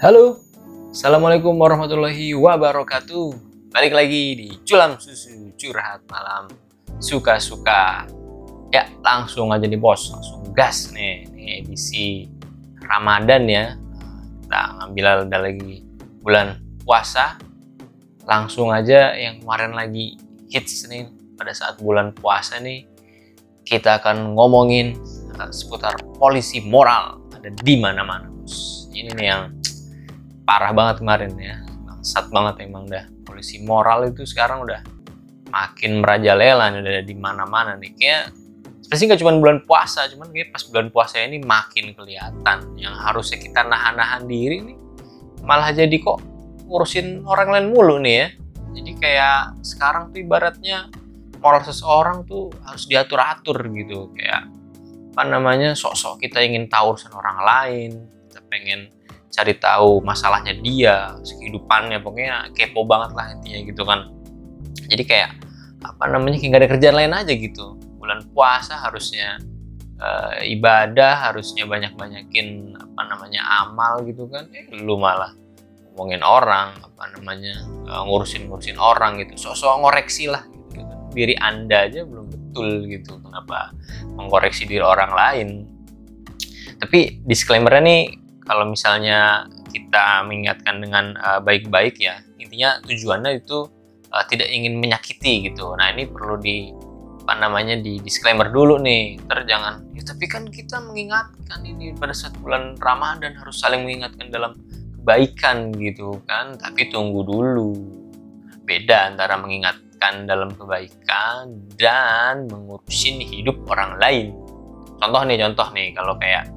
Halo, Assalamualaikum warahmatullahi wabarakatuh. Balik lagi di Culam Susu Curhat Malam. Suka-suka. Ya langsung aja nih bos, langsung gas nih. Ini edisi Ramadan ya. Kita ngambil ada lagi bulan puasa. Langsung aja yang kemarin lagi hits nih. Pada saat bulan puasa nih Kita akan ngomongin uh, seputar polisi moral Ada di mana-mana Ini nih yang parah banget kemarin ya. Bangsat banget emang dah. Polisi moral itu sekarang udah makin merajalela nih udah di mana-mana nih. Kayak pasti nggak cuma bulan puasa cuman kayak pas bulan puasa ini makin kelihatan yang harusnya kita nahan-nahan diri nih malah jadi kok ngurusin orang lain mulu nih ya. Jadi kayak sekarang tuh ibaratnya moral seseorang tuh harus diatur-atur gitu. Kayak apa namanya sok-sok kita ingin tahu urusan orang lain kita pengen cari tahu masalahnya dia, kehidupannya, pokoknya kepo banget lah intinya gitu kan. Jadi kayak apa namanya kayak gak ada kerjaan lain aja gitu. Bulan puasa harusnya e, ibadah, harusnya banyak-banyakin apa namanya amal gitu kan. Eh, lu malah ngomongin orang, apa namanya eh, ngurusin-ngurusin orang gitu. Sosok ngoreksi lah gitu kan. Diri anda aja belum betul gitu. Kenapa mengkoreksi diri orang lain? Tapi disclaimernya nih kalau misalnya kita mengingatkan dengan baik-baik uh, ya intinya tujuannya itu uh, tidak ingin menyakiti gitu. Nah ini perlu di apa namanya di disclaimer dulu nih. Ter jangan ya tapi kan kita mengingatkan ini pada saat bulan Ramadan harus saling mengingatkan dalam kebaikan gitu kan. Tapi tunggu dulu. Beda antara mengingatkan dalam kebaikan dan mengurusin hidup orang lain. Contoh nih contoh nih kalau kayak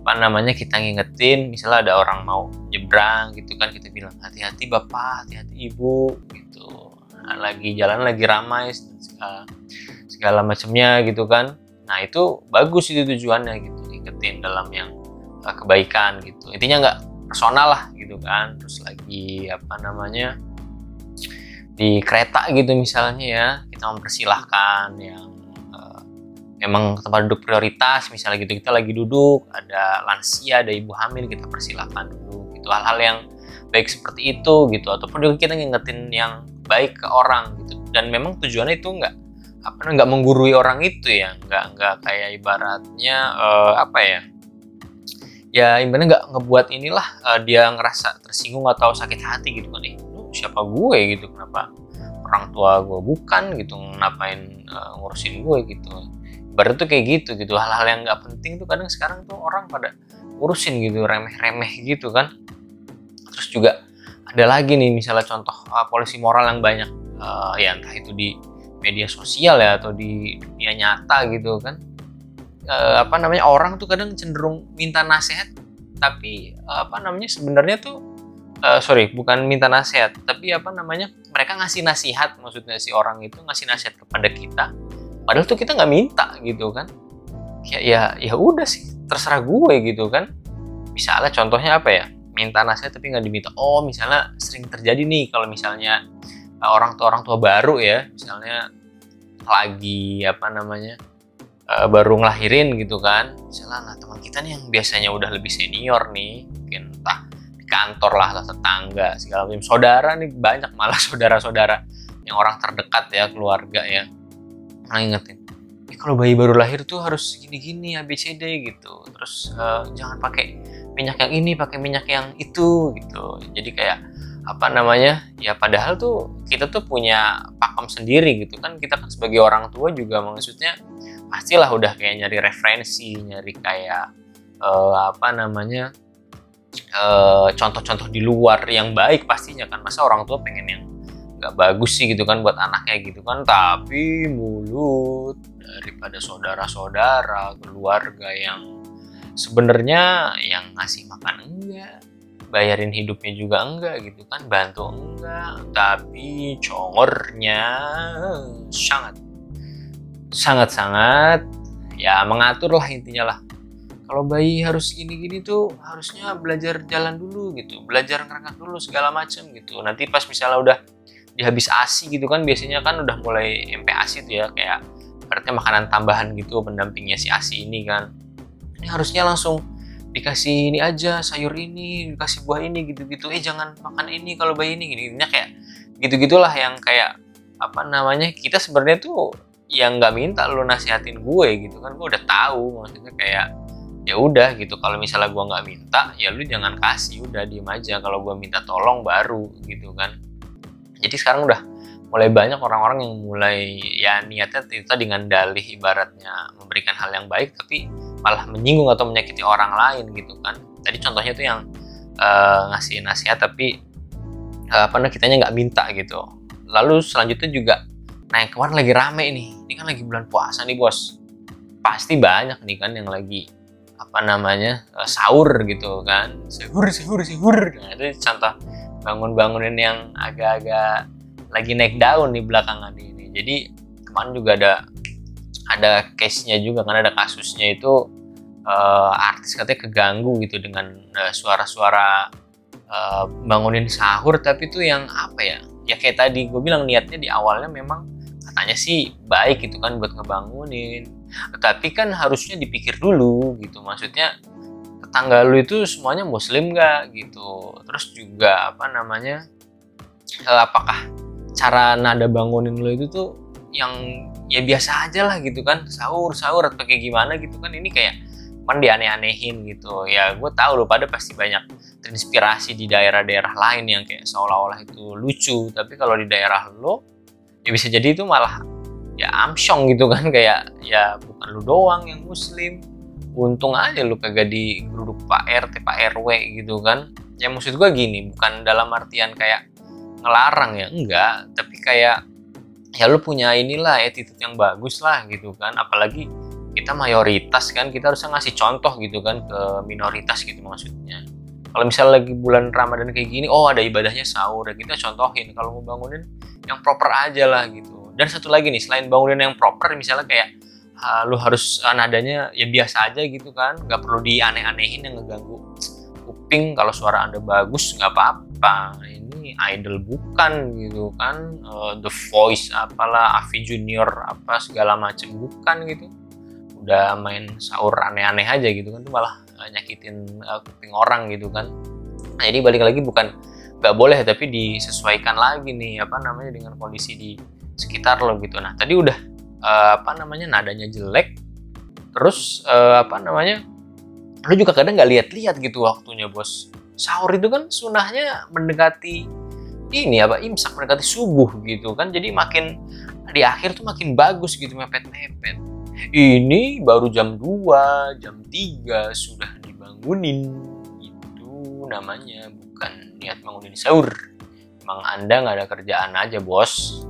apa namanya kita ngingetin misalnya ada orang mau nyebrang gitu kan kita bilang hati-hati bapak hati-hati ibu gitu. Nah, lagi jalan lagi ramai segala, segala macamnya gitu kan. Nah itu bagus itu tujuannya gitu ngingetin dalam yang uh, kebaikan gitu. Intinya nggak personal lah gitu kan. Terus lagi apa namanya di kereta gitu misalnya ya kita mempersilahkan yang memang tempat duduk prioritas misalnya gitu kita lagi duduk ada lansia ada ibu hamil kita persilahkan dulu gitu. Hal-hal yang baik seperti itu gitu. Ataupun juga kita ngingetin yang baik ke orang gitu. Dan memang tujuannya itu nggak apa nggak menggurui orang itu ya. Nggak nggak kayak ibaratnya uh, apa ya ya ibaratnya nggak ngebuat inilah uh, dia ngerasa tersinggung atau sakit hati gitu kan. Nih siapa gue gitu? Kenapa orang tua gue bukan gitu? Ngapain uh, ngurusin gue gitu baru tuh kayak gitu gitu. Hal-hal yang nggak penting tuh kadang sekarang tuh orang pada urusin gitu remeh-remeh gitu kan. Terus juga ada lagi nih misalnya contoh uh, polisi moral yang banyak uh, ya entah itu di media sosial ya atau di dunia nyata gitu kan. Uh, apa namanya orang tuh kadang cenderung minta nasihat tapi uh, apa namanya sebenarnya tuh uh, sorry bukan minta nasihat tapi apa namanya mereka ngasih nasihat maksudnya si orang itu ngasih nasihat kepada kita padahal tuh kita nggak minta gitu kan. Ya ya ya udah sih terserah gue gitu kan. Misalnya contohnya apa ya? Minta nasihat tapi nggak diminta. Oh misalnya sering terjadi nih kalau misalnya uh, orang tua orang tua baru ya misalnya lagi apa namanya uh, baru ngelahirin gitu kan. Misalnya nah teman kita nih yang biasanya udah lebih senior nih mungkin entah di kantor lah atau tetangga segala macam. Saudara nih banyak malah saudara-saudara yang orang terdekat ya keluarga ya pernah ingetin eh, kalau bayi baru lahir tuh harus gini-gini ABCD gitu. Terus uh, jangan pakai minyak yang ini pakai minyak yang itu gitu. Jadi kayak apa namanya ya padahal tuh kita tuh punya pakem sendiri gitu kan. Kita kan sebagai orang tua juga maksudnya pastilah udah kayak nyari referensi nyari kayak uh, apa namanya contoh-contoh uh, di luar yang baik pastinya kan. Masa orang tua pengen yang nggak bagus sih gitu kan buat anaknya gitu kan. Tapi mulut daripada saudara-saudara keluarga yang sebenarnya yang ngasih makan enggak bayarin hidupnya juga enggak gitu kan bantu enggak tapi congornya sangat sangat sangat ya mengatur lah intinya lah. Kalau bayi harus gini-gini tuh harusnya belajar jalan dulu gitu belajar ngerangkak dulu segala macam gitu. Nanti pas misalnya udah di habis ASI gitu kan biasanya kan udah mulai MPASI tuh ya kayak berarti makanan tambahan gitu pendampingnya si ASI ini kan. Ini harusnya langsung dikasih ini aja sayur ini dikasih buah ini gitu-gitu. Eh jangan makan ini kalau bayi ini gini kayak gitu-gitulah yang kayak apa namanya kita sebenarnya tuh yang nggak minta lo nasihatin gue gitu kan gue udah tahu maksudnya kayak ya udah gitu. Kalau misalnya gue nggak minta ya lu jangan kasih udah diem aja. Kalau gue minta tolong baru gitu kan jadi sekarang udah mulai banyak orang-orang yang mulai ya niatnya itu dengan dalih ibaratnya memberikan hal yang baik tapi malah menyinggung atau menyakiti orang lain gitu kan. Tadi contohnya tuh yang uh, ngasih nasihat tapi uh, apa namanya kitanya nggak minta gitu. Lalu selanjutnya juga nah yang kemarin lagi rame nih ini kan lagi bulan puasa nih bos. Pasti banyak nih kan yang lagi apa namanya uh, sahur gitu kan. Sahur sahur sahur. Nah itu contoh bangun-bangunin yang agak-agak lagi naik daun di belakangan ini. Jadi kemarin juga ada ada case-nya juga kan ada kasusnya itu uh, artis katanya keganggu gitu dengan uh, suara-suara uh, bangunin sahur tapi itu yang apa ya? Ya kayak tadi gue bilang niatnya di awalnya memang katanya sih baik gitu kan buat ngebangunin. Tapi kan harusnya dipikir dulu gitu. Maksudnya tetangga lu itu semuanya muslim gak gitu. Terus juga apa namanya? Uh, apakah cara nada bangunin lo itu tuh yang ya biasa aja lah gitu kan? Sahur sahur atau kayak gimana gitu kan? Ini kayak kan dianeh-anehin gitu. Ya gue tahu lo pada pasti banyak terinspirasi di daerah-daerah lain yang kayak seolah-olah itu lucu. Tapi kalau di daerah lo ya bisa jadi itu malah ya amsyong gitu kan? Kayak ya bukan lu doang yang muslim untung aja lu kagak di grup Pak RT Pak RW gitu kan. Ya maksud gue gini bukan dalam artian kayak ngelarang ya enggak. Tapi kayak ya lu punya inilah attitude yang bagus lah gitu kan. Apalagi kita mayoritas kan kita harusnya ngasih contoh gitu kan ke minoritas gitu maksudnya. Kalau misalnya lagi bulan Ramadan kayak gini oh ada ibadahnya sahur ya kita contohin. Kalau mau bangunin yang proper aja lah gitu. Dan satu lagi nih selain bangunin yang proper misalnya kayak uh, lu harus uh, nadanya ya biasa aja gitu kan. Nggak perlu dianeh-anehin yang ngeganggu. Kuping kalau suara anda bagus nggak apa-apa. Idol bukan gitu kan. Uh, The Voice apalah Avi Junior apa segala macam bukan gitu. Udah main sahur aneh-aneh aja gitu kan. Tuh malah uh, nyakitin uh, kuping orang gitu kan. Nah, jadi balik lagi bukan nggak boleh tapi disesuaikan lagi nih apa namanya dengan kondisi di sekitar lo gitu. Nah tadi udah uh, apa namanya nadanya jelek terus uh, apa namanya lo juga kadang nggak lihat-lihat gitu waktunya bos. Sahur itu kan sunahnya mendekati ini apa imsak mendekati subuh gitu kan. Jadi makin di akhir tuh makin bagus gitu mepet-mepet. Ini baru jam 2 jam 3 sudah dibangunin. Itu namanya bukan niat bangunin sahur. Emang anda nggak ada kerjaan aja bos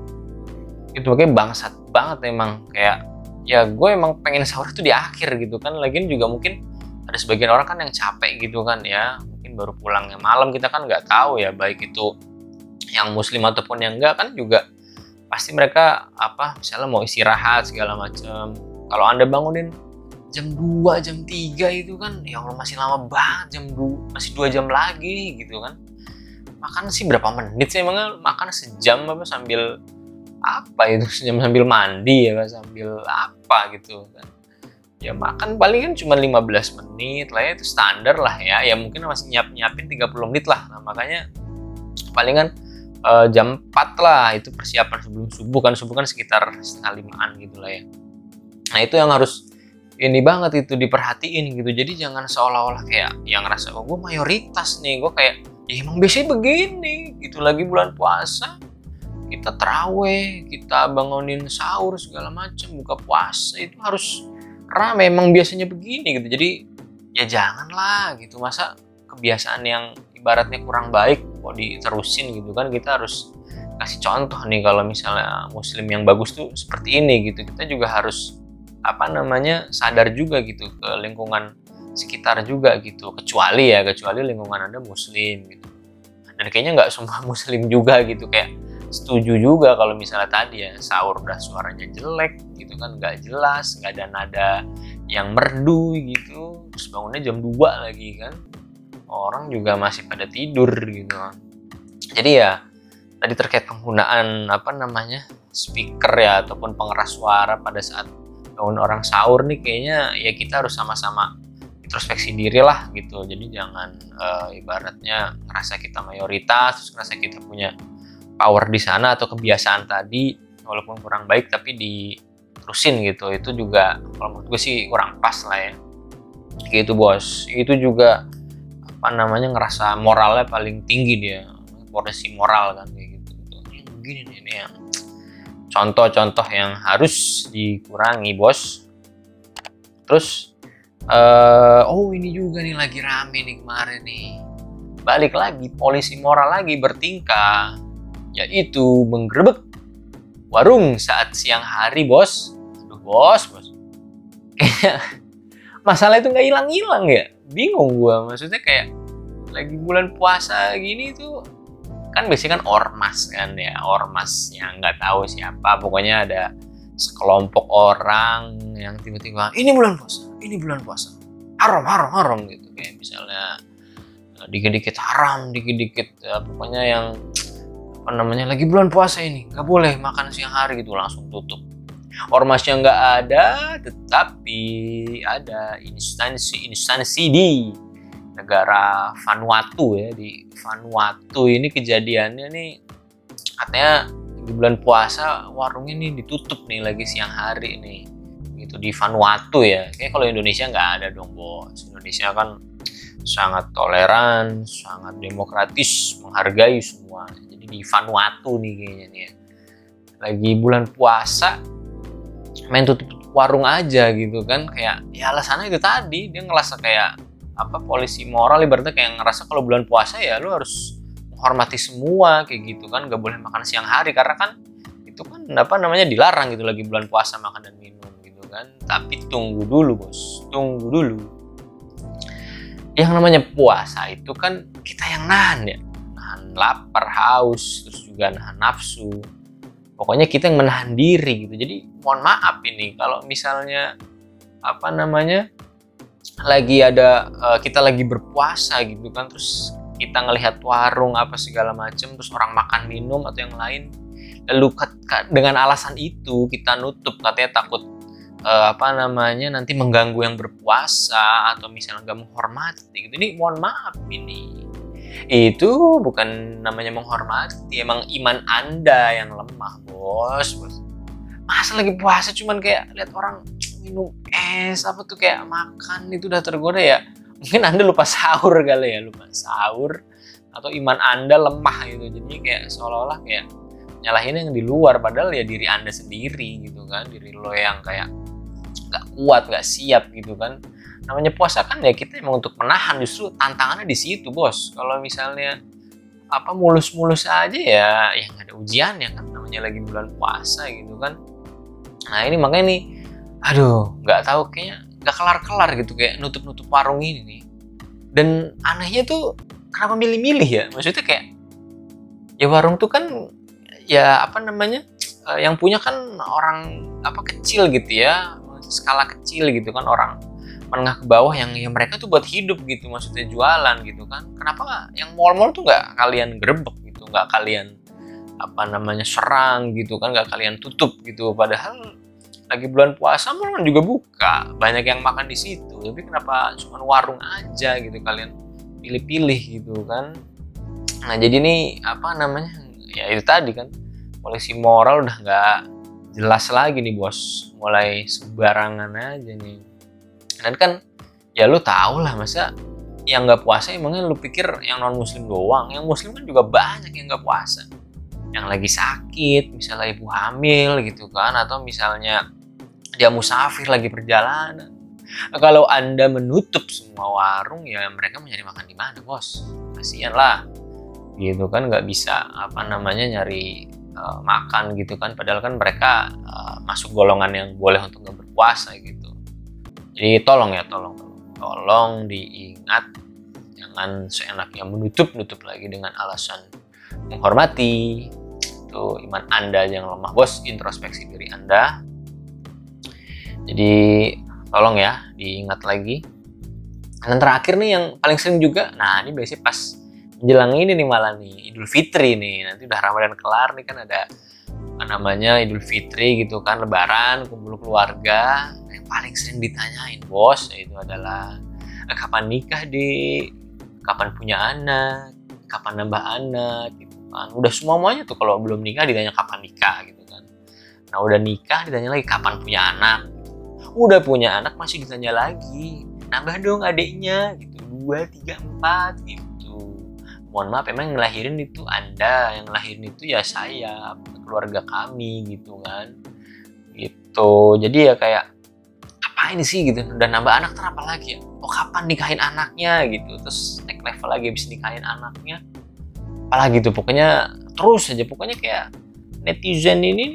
itu makanya bangsat banget emang. Kayak ya gue emang pengen sahur itu di akhir gitu kan. Lagian juga mungkin ada sebagian orang kan yang capek gitu kan ya. Mungkin baru pulangnya malam kita kan nggak tahu ya baik itu yang muslim ataupun yang enggak kan juga pasti mereka apa misalnya mau istirahat segala macam kalau anda bangunin jam 2 jam 3 itu kan ya Allah masih lama banget jam 2 masih dua jam lagi gitu kan. Makan sih berapa menit sih emang makan sejam apa sambil apa itu? Sambil mandi ya sambil apa gitu kan. Ya makan paling kan cuma 15 menit lah ya itu standar lah ya. Ya mungkin masih nyiap nyiapin 30 menit lah. Nah, makanya palingan uh, jam 4 lah itu persiapan sebelum subuh kan. Subuh kan sekitar setengah limaan gitu lah ya. Nah itu yang harus ini banget itu diperhatiin gitu. Jadi jangan seolah-olah kayak yang ngerasa oh gue mayoritas nih gue kayak ya emang biasanya begini gitu. Lagi bulan puasa kita teraweh kita bangunin sahur segala macam buka puasa itu harus rame. Emang biasanya begini gitu. Jadi ya janganlah gitu. Masa kebiasaan yang ibaratnya kurang baik kok diterusin gitu kan? Kita harus kasih contoh nih kalau misalnya muslim yang bagus tuh seperti ini gitu. Kita juga harus apa namanya sadar juga gitu ke lingkungan sekitar juga gitu. Kecuali ya kecuali lingkungan anda muslim gitu. Dan kayaknya nggak semua muslim juga gitu. Kayak setuju juga kalau misalnya tadi ya sahur udah suaranya jelek gitu kan nggak jelas nggak ada nada yang merdu gitu. Terus bangunnya jam 2 lagi kan. Orang juga masih pada tidur gitu. Jadi ya tadi terkait penggunaan apa namanya speaker ya ataupun pengeras suara pada saat bangun orang sahur nih kayaknya ya kita harus sama-sama introspeksi diri lah gitu. Jadi jangan uh, ibaratnya ngerasa kita mayoritas terus ngerasa kita punya power di sana atau kebiasaan tadi walaupun kurang baik tapi diterusin gitu. Itu juga kalau menurut gue sih kurang pas lah ya. Gitu bos. Itu juga apa namanya ngerasa moralnya paling tinggi dia. Porsi moral kan kayak gitu, gitu. ini begini nih ini yang contoh-contoh yang harus dikurangi bos. Terus uh, oh ini juga nih lagi rame nih kemarin nih. Balik lagi polisi moral lagi bertingkah yaitu menggerebek warung saat siang hari bos. Aduh bos bos. Masalah itu nggak hilang-hilang ya. Bingung gua maksudnya kayak lagi bulan puasa gini tuh kan biasanya kan ormas kan ya ormas yang nggak tahu siapa. Pokoknya ada sekelompok orang yang tiba-tiba ini bulan puasa ini bulan puasa. Haram haram haram gitu. Kayak misalnya eh, dikit-dikit haram dikit-dikit ya, pokoknya yang apa namanya lagi bulan puasa ini. Nggak boleh makan siang hari gitu langsung tutup. Ormasnya nggak ada tetapi ada instansi-instansi di negara Vanuatu ya. Di Vanuatu ini kejadiannya nih katanya di bulan puasa warungnya nih ditutup nih lagi siang hari nih. Gitu di Vanuatu ya. Kayak kalau Indonesia nggak ada dong bos. Indonesia kan sangat toleran sangat demokratis menghargai semua di Vanuatu nih kayaknya nih ya. lagi bulan puasa main tutup warung aja gitu kan. Kayak ya alasannya itu tadi dia ngerasa kayak apa polisi moral ibaratnya kayak ngerasa kalau bulan puasa ya lu harus menghormati semua kayak gitu kan. Nggak boleh makan siang hari karena kan itu kan apa namanya dilarang gitu lagi bulan puasa makan dan minum gitu kan. Tapi tunggu dulu bos. Tunggu dulu. Yang namanya puasa itu kan kita yang nahan ya lapar haus terus juga nahan nafsu. Pokoknya kita yang menahan diri gitu. Jadi mohon maaf ini kalau misalnya apa namanya lagi ada uh, kita lagi berpuasa gitu kan terus kita ngelihat warung apa segala macam terus orang makan minum atau yang lain lalu dengan alasan itu kita nutup katanya takut uh, apa namanya nanti mengganggu yang berpuasa atau misalnya nggak menghormati gitu. Ini mohon maaf ini itu bukan namanya menghormati emang iman anda yang lemah bos. Bos masa lagi puasa cuman kayak lihat orang minum es apa tuh kayak makan itu udah tergoda ya? Mungkin anda lupa sahur kali ya lupa sahur. Atau iman anda lemah gitu jadi kayak seolah-olah kayak nyalahin yang di luar padahal ya diri anda sendiri gitu kan diri lo yang kayak nggak kuat nggak siap gitu kan namanya puasa kan ya kita emang untuk menahan justru tantangannya di situ bos. Kalau misalnya apa mulus-mulus aja ya yang ada ujian ya kan namanya lagi bulan puasa gitu kan. Nah ini makanya nih aduh nggak tahu kayaknya nggak kelar-kelar gitu kayak nutup-nutup warung ini nih. Dan anehnya tuh kenapa milih-milih ya? Maksudnya kayak ya warung tuh kan ya apa namanya eh, yang punya kan orang apa kecil gitu ya skala kecil gitu kan orang menengah ke bawah yang yang mereka tuh buat hidup gitu maksudnya jualan gitu kan. Kenapa yang mall-mall tuh nggak kalian grebek gitu nggak kalian apa namanya serang gitu kan nggak kalian tutup gitu. Padahal lagi bulan puasa malah juga buka banyak yang makan di situ. Tapi kenapa cuma warung aja gitu kalian pilih-pilih gitu kan? Nah jadi ini apa namanya ya itu tadi kan polisi moral udah nggak jelas lagi nih bos. Mulai sembarangan aja nih dan kan ya lu tau lah masa yang nggak puasa emangnya lu pikir yang non muslim doang yang muslim kan juga banyak yang nggak puasa yang lagi sakit misalnya ibu hamil gitu kan atau misalnya dia musafir lagi perjalanan. Kalau Anda menutup semua warung ya mereka mencari makan di mana, Bos? Kasihan lah. Gitu kan nggak bisa apa namanya nyari uh, makan gitu kan padahal kan mereka uh, masuk golongan yang boleh untuk nggak berpuasa gitu. Jadi tolong ya, tolong tolong. Diingat jangan seenaknya menutup-nutup lagi dengan alasan menghormati itu iman Anda yang lemah bos introspeksi diri Anda jadi tolong ya diingat lagi. Dan terakhir nih yang paling sering juga, nah ini biasanya pas menjelang ini nih malah nih Idul Fitri nih. Nanti udah Ramadan kelar nih kan ada apa namanya Idul Fitri gitu kan Lebaran kumpul keluarga paling sering ditanyain bos itu adalah kapan nikah deh kapan punya anak? Kapan nambah anak? Gitu kan. Udah semuanya tuh kalau belum nikah ditanya kapan nikah gitu kan. Nah udah nikah ditanya lagi kapan punya anak? Udah punya anak masih ditanya lagi nambah dong adiknya. Gitu dua tiga empat gitu. Mohon maaf emang yang ngelahirin itu anda yang ngelahirin itu ya saya keluarga kami gitu kan. Gitu. Jadi ya kayak apa ini sih gitu? Udah nambah anak terapa lagi ya? Oh kapan nikahin anaknya gitu? Terus naik level lagi habis nikahin anaknya. Apalagi tuh pokoknya terus aja. Pokoknya kayak netizen ini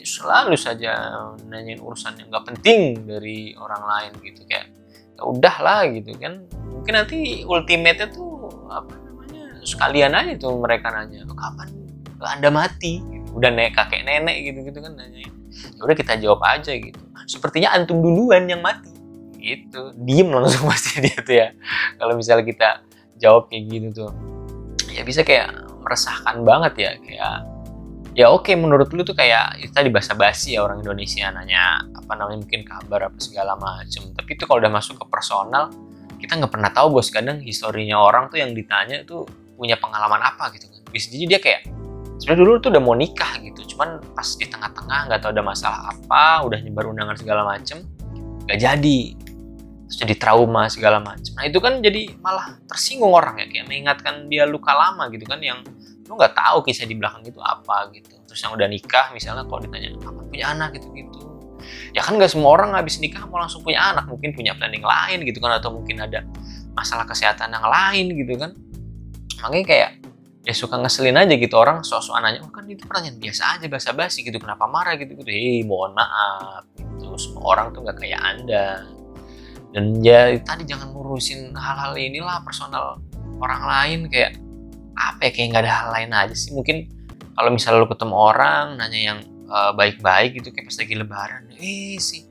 selalu saja nanyain urusan yang gak penting dari orang lain gitu. Kayak ya udah lah gitu kan. Mungkin nanti ultimate tuh apa namanya sekalian aja tuh mereka nanya oh, kapan anda mati? gitu. Udah nek kakek nenek gitu gitu kan nanyain ya udah kita jawab aja gitu. Sepertinya antum duluan yang mati. Gitu. Diem langsung pasti dia tuh ya. Kalau misalnya kita jawab kayak gitu tuh ya bisa kayak meresahkan banget ya kayak ya oke okay, menurut lu tuh kayak itu tadi bahasa basi ya orang Indonesia nanya apa namanya mungkin kabar apa segala macem. Tapi itu kalau udah masuk ke personal kita nggak pernah tahu bos. Kadang historinya orang tuh yang ditanya tuh punya pengalaman apa gitu kan. Bisa jadi dia kayak sebenarnya dulu tuh udah mau nikah gitu cuman pas di tengah-tengah nggak tahu ada masalah apa udah nyebar undangan segala macem nggak jadi. Terus jadi trauma segala macem. Nah itu kan jadi malah tersinggung orang ya kayak mengingatkan dia luka lama gitu kan yang lu nggak tahu kisah di belakang itu apa gitu. Terus yang udah nikah misalnya kalau ditanya kapan punya anak? gitu gitu ya kan nggak semua orang habis nikah mau langsung punya anak mungkin punya planning lain gitu kan atau mungkin ada masalah kesehatan yang lain gitu kan. Makanya kayak ya suka ngeselin aja gitu orang. Sosok anaknya oh kan itu pertanyaan biasa aja basa basi gitu. Kenapa marah? Gitu gitu hei mohon maaf. Gitu. Semua orang tuh nggak kayak anda. Dan ya tadi jangan ngurusin hal-hal inilah personal orang lain. Kayak apa ya kayak nggak ada hal lain aja sih. Mungkin kalau misalnya lu ketemu orang nanya yang baik baik-baik gitu kayak pas lagi lebaran eh sih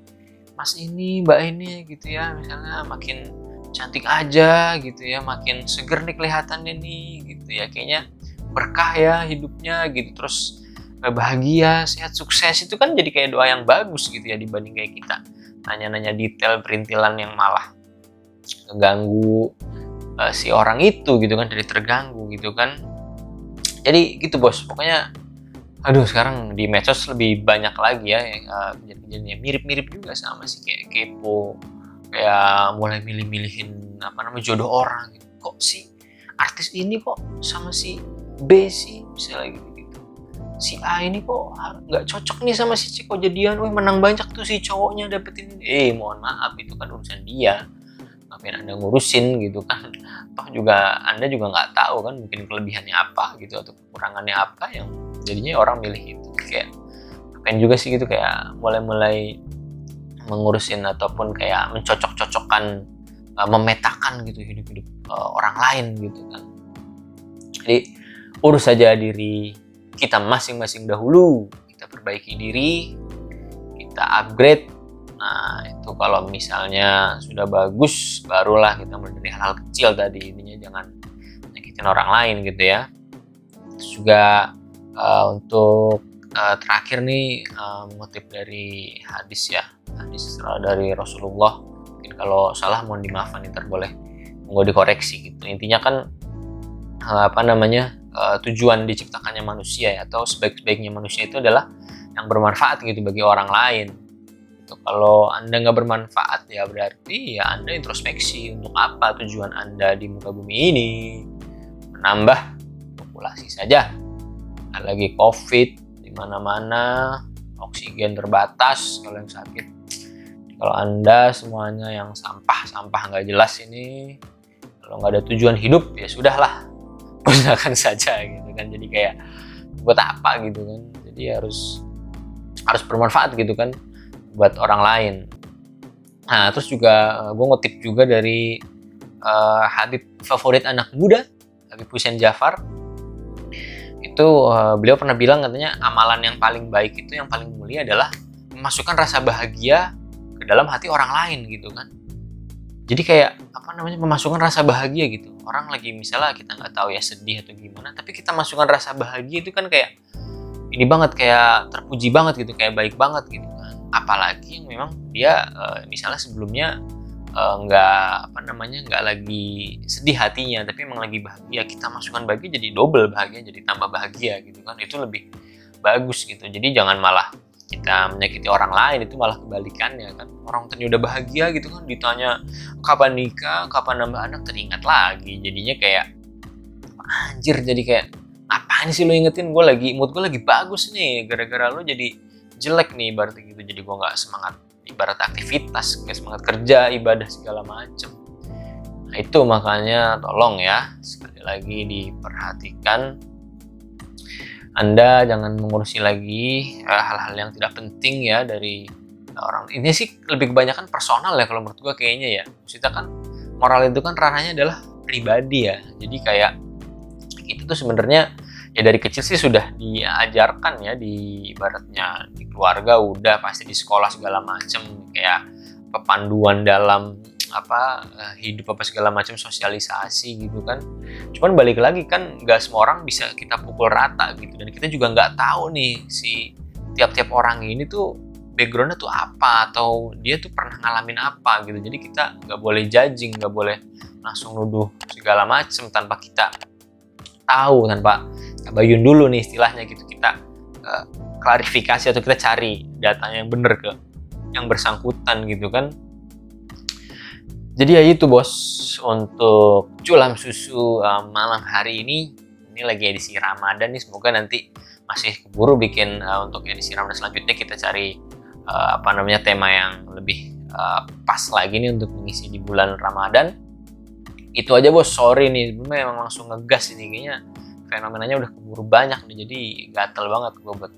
mas ini mbak ini gitu ya. Misalnya makin cantik aja gitu ya makin seger nih kelihatannya nih gitu ya. Kayaknya berkah ya hidupnya gitu terus bahagia sehat sukses. Itu kan jadi kayak doa yang bagus gitu ya dibanding kayak kita nanya-nanya detail perintilan yang malah ngeganggu uh, si orang itu gitu kan jadi terganggu gitu kan. Jadi gitu bos. Pokoknya aduh sekarang di medsos lebih banyak lagi ya uh, kejadian yang mirip-mirip juga sama sih kayak kepo kayak mulai milih-milihin apa namanya jodoh orang gitu. kok si artis ini kok sama si B sih misalnya gitu gitu. Si A ini kok nggak cocok nih sama si C kok jadian. Wih menang banyak tuh si cowoknya dapetin eh mohon maaf itu kan urusan dia. Ngapain anda ngurusin gitu kan? Toh juga anda juga nggak tahu kan mungkin kelebihannya apa gitu atau kekurangannya apa yang jadinya orang milih itu. Kayak ngapain juga sih gitu kayak mulai-mulai mengurusin ataupun kayak mencocok-cocokkan uh, memetakan gitu hidup-hidup uh, orang lain gitu kan jadi urus saja diri kita masing-masing dahulu kita perbaiki diri kita upgrade Nah, itu kalau misalnya sudah bagus, barulah kita dari hal-hal kecil tadi. Intinya jangan nyakitin orang lain gitu ya. Terus juga uh, untuk uh, terakhir nih uh, motif dari hadis ya. Hadis dari Rasulullah. Mungkin kalau salah mohon dimaafkan ntar boleh mau dikoreksi gitu. Intinya kan uh, apa namanya? Uh, tujuan diciptakannya manusia ya atau sebaik-baiknya manusia itu adalah yang bermanfaat gitu bagi orang lain gitu. Kalau Anda nggak bermanfaat ya berarti ya Anda introspeksi untuk apa tujuan Anda di muka bumi ini. Menambah populasi saja. Lagi COVID mana-mana, oksigen terbatas kalau yang sakit. Kalau Anda semuanya yang sampah-sampah nggak jelas ini, kalau nggak ada tujuan hidup ya sudahlah, gunakan saja gitu kan. Jadi kayak buat apa gitu kan. Jadi harus harus bermanfaat gitu kan buat orang lain. Nah, terus juga eh, gue ngutip juga dari uh, Habib favorit anak muda, Habib Hussein Jafar. Itu uh, beliau pernah bilang katanya amalan yang paling baik itu yang paling mulia adalah memasukkan rasa bahagia ke dalam hati orang lain gitu kan. Jadi kayak apa namanya memasukkan rasa bahagia gitu. Orang lagi misalnya kita nggak tahu ya sedih atau gimana, tapi kita masukkan rasa bahagia itu kan kayak ini banget kayak terpuji banget gitu, kayak baik banget gitu apalagi yang memang dia uh, misalnya sebelumnya uh, nggak apa namanya nggak lagi sedih hatinya tapi emang lagi bahagia. Kita masukkan bahagia jadi double bahagia jadi tambah bahagia gitu kan. Itu lebih bagus gitu. Jadi jangan malah kita menyakiti orang lain itu malah kebalikannya kan. Orang ternyata udah bahagia gitu kan ditanya kapan nikah? Kapan nambah anak? Teringat lagi. Jadinya kayak anjir jadi kayak ngapain sih lo ingetin? Gue lagi mood gue lagi bagus nih. Gara-gara lo jadi jelek nih berarti gitu. Jadi gue nggak semangat ibarat aktivitas nggak semangat kerja ibadah segala macem. Nah itu makanya tolong ya sekali lagi diperhatikan. Anda jangan mengurusi lagi eh, hal-hal yang tidak penting ya dari orang. Ini sih lebih kebanyakan personal ya kalau menurut gue kayaknya ya. Maksudnya kan moral itu kan ranahnya adalah pribadi ya. Jadi kayak itu tuh sebenarnya ya dari kecil sih sudah diajarkan ya di ibaratnya di keluarga udah pasti di sekolah segala macem kayak pepanduan dalam apa eh, hidup apa segala macam sosialisasi gitu kan. Cuman balik lagi kan nggak semua orang bisa kita pukul rata gitu. Dan kita juga nggak tahu nih si tiap-tiap orang ini tuh backgroundnya tuh apa atau dia tuh pernah ngalamin apa gitu. Jadi kita nggak boleh judging nggak boleh langsung nuduh segala macam tanpa kita tahu tanpa bayun dulu nih istilahnya gitu. Kita uh, klarifikasi atau kita cari datanya yang bener ke yang bersangkutan gitu kan. Jadi ya itu bos. Untuk culam susu uh, malam hari ini ini lagi edisi Ramadan nih. Semoga nanti masih keburu bikin uh, untuk edisi Ramadan selanjutnya kita cari uh, apa namanya tema yang lebih uh, pas lagi nih untuk mengisi di bulan Ramadan. Itu aja bos. Sorry nih memang langsung ngegas ini kayaknya fenomenanya udah keburu banyak nih jadi gatel banget gue buat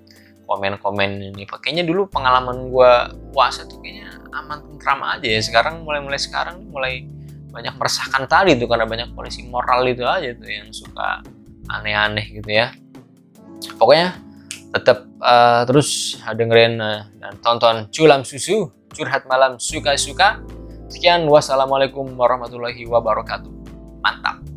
komen-komen ini kayaknya dulu pengalaman gue puasa tuh kayaknya aman tentram aja ya sekarang mulai-mulai sekarang mulai banyak meresahkan tadi tuh karena banyak polisi moral itu aja tuh yang suka aneh-aneh gitu ya pokoknya tetap uh, terus dengerin uh, dan tonton culam susu curhat malam suka-suka Sekian, wassalamualaikum warahmatullahi wabarakatuh. Mantap.